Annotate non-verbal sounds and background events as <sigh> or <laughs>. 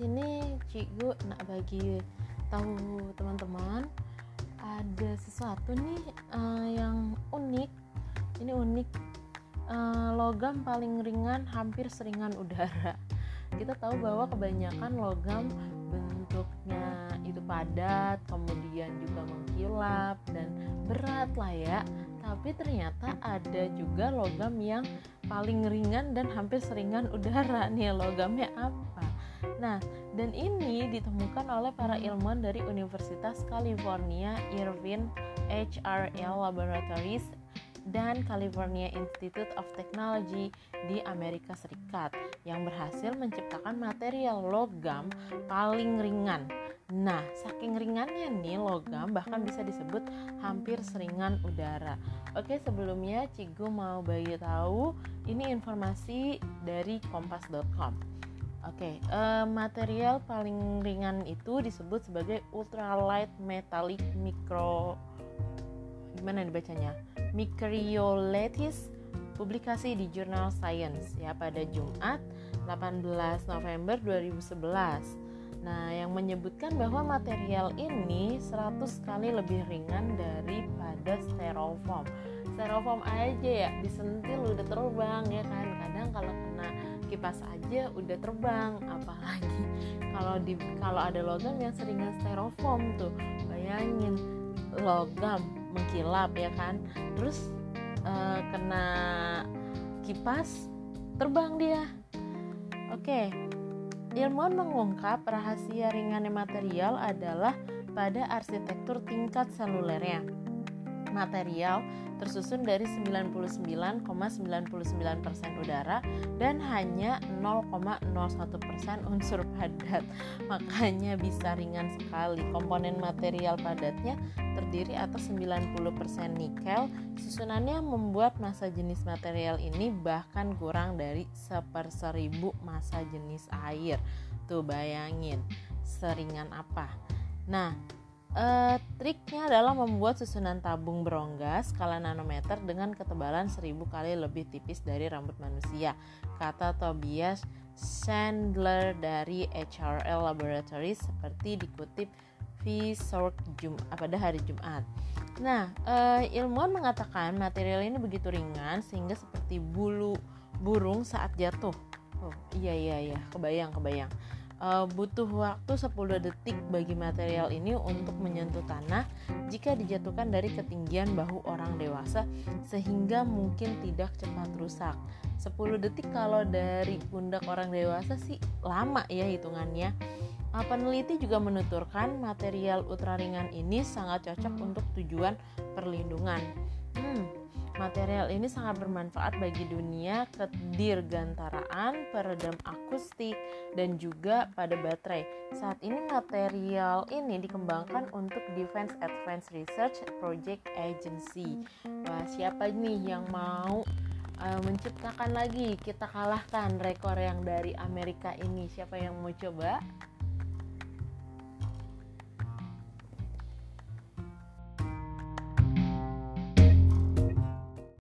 sini Cigu nak bagi tahu teman-teman ada sesuatu nih uh, yang unik. Ini unik. Uh, logam paling ringan hampir seringan udara. Kita tahu bahwa kebanyakan logam bentuknya itu padat, kemudian juga mengkilap dan berat lah ya. Tapi ternyata ada juga logam yang paling ringan dan hampir seringan udara <laughs> nih. Logamnya apa? Nah, dan ini ditemukan oleh para ilmuwan dari Universitas California Irvine HRL Laboratories dan California Institute of Technology di Amerika Serikat yang berhasil menciptakan material logam paling ringan. Nah, saking ringannya nih logam bahkan bisa disebut hampir seringan udara. Oke, sebelumnya Cigu mau bagi tahu ini informasi dari kompas.com. Oke, eh, material paling ringan itu disebut sebagai ultralight metallic micro gimana dibacanya? Micrioletis publikasi di Jurnal Science ya pada Jumat 18 November 2011. Nah, yang menyebutkan bahwa material ini 100 kali lebih ringan daripada styrofoam. Styrofoam aja ya disentil udah terbang ya kan. Kadang kalau kena kipas aja udah terbang apalagi <laughs> kalau di kalau ada logam yang seringan styrofoam tuh bayangin logam mengkilap ya kan terus uh, kena kipas terbang dia oke ilmuwan mengungkap rahasia ringannya material adalah pada arsitektur tingkat selulernya material tersusun dari 99,99% udara dan hanya 0,01% unsur padat. Makanya bisa ringan sekali. Komponen material padatnya terdiri atas 90% nikel. Susunannya membuat massa jenis material ini bahkan kurang dari seperseribu massa jenis air. Tuh bayangin, seringan apa. Nah, Uh, triknya adalah membuat susunan tabung berongga skala nanometer dengan ketebalan 1000 kali lebih tipis dari rambut manusia, kata Tobias Sandler dari HRL Laboratories seperti dikutip Sork Jum pada hari Jumat. Nah, uh, ilmuwan mengatakan material ini begitu ringan sehingga seperti bulu burung saat jatuh. Oh, iya iya iya, kebayang kebayang uh, butuh waktu 10 detik bagi material ini untuk menyentuh tanah jika dijatuhkan dari ketinggian bahu orang dewasa sehingga mungkin tidak cepat rusak. 10 detik kalau dari pundak orang dewasa sih lama ya hitungannya. Uh, peneliti juga menuturkan material ultraringan ini sangat cocok untuk tujuan perlindungan. Hmm, Material ini sangat bermanfaat bagi dunia kedirgantaraan, peredam akustik, dan juga pada baterai. Saat ini material ini dikembangkan untuk Defense Advanced Research Project Agency. Wah, siapa nih yang mau uh, menciptakan lagi kita kalahkan rekor yang dari Amerika ini? Siapa yang mau coba?